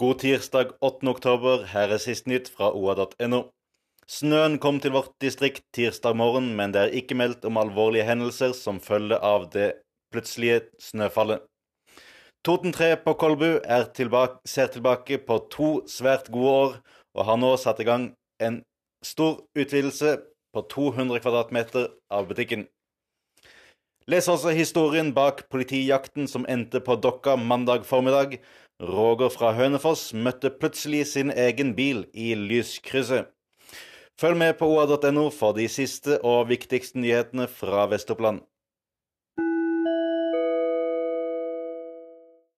God tirsdag 8. oktober. Her er sist nytt fra oa.no. Snøen kom til vårt distrikt tirsdag morgen, men det er ikke meldt om alvorlige hendelser som følge av det plutselige snøfallet. Toten 3 på Kolbu tilbake, ser tilbake på to svært gode år, og har nå satt i gang en stor utvidelse på 200 kvadratmeter av butikken. Les også historien bak politijakten som endte på Dokka mandag formiddag. Roger fra Hønefoss møtte plutselig sin egen bil i lyskrysset. Følg med på oa.no for de siste og viktigste nyhetene fra Vest-Oppland.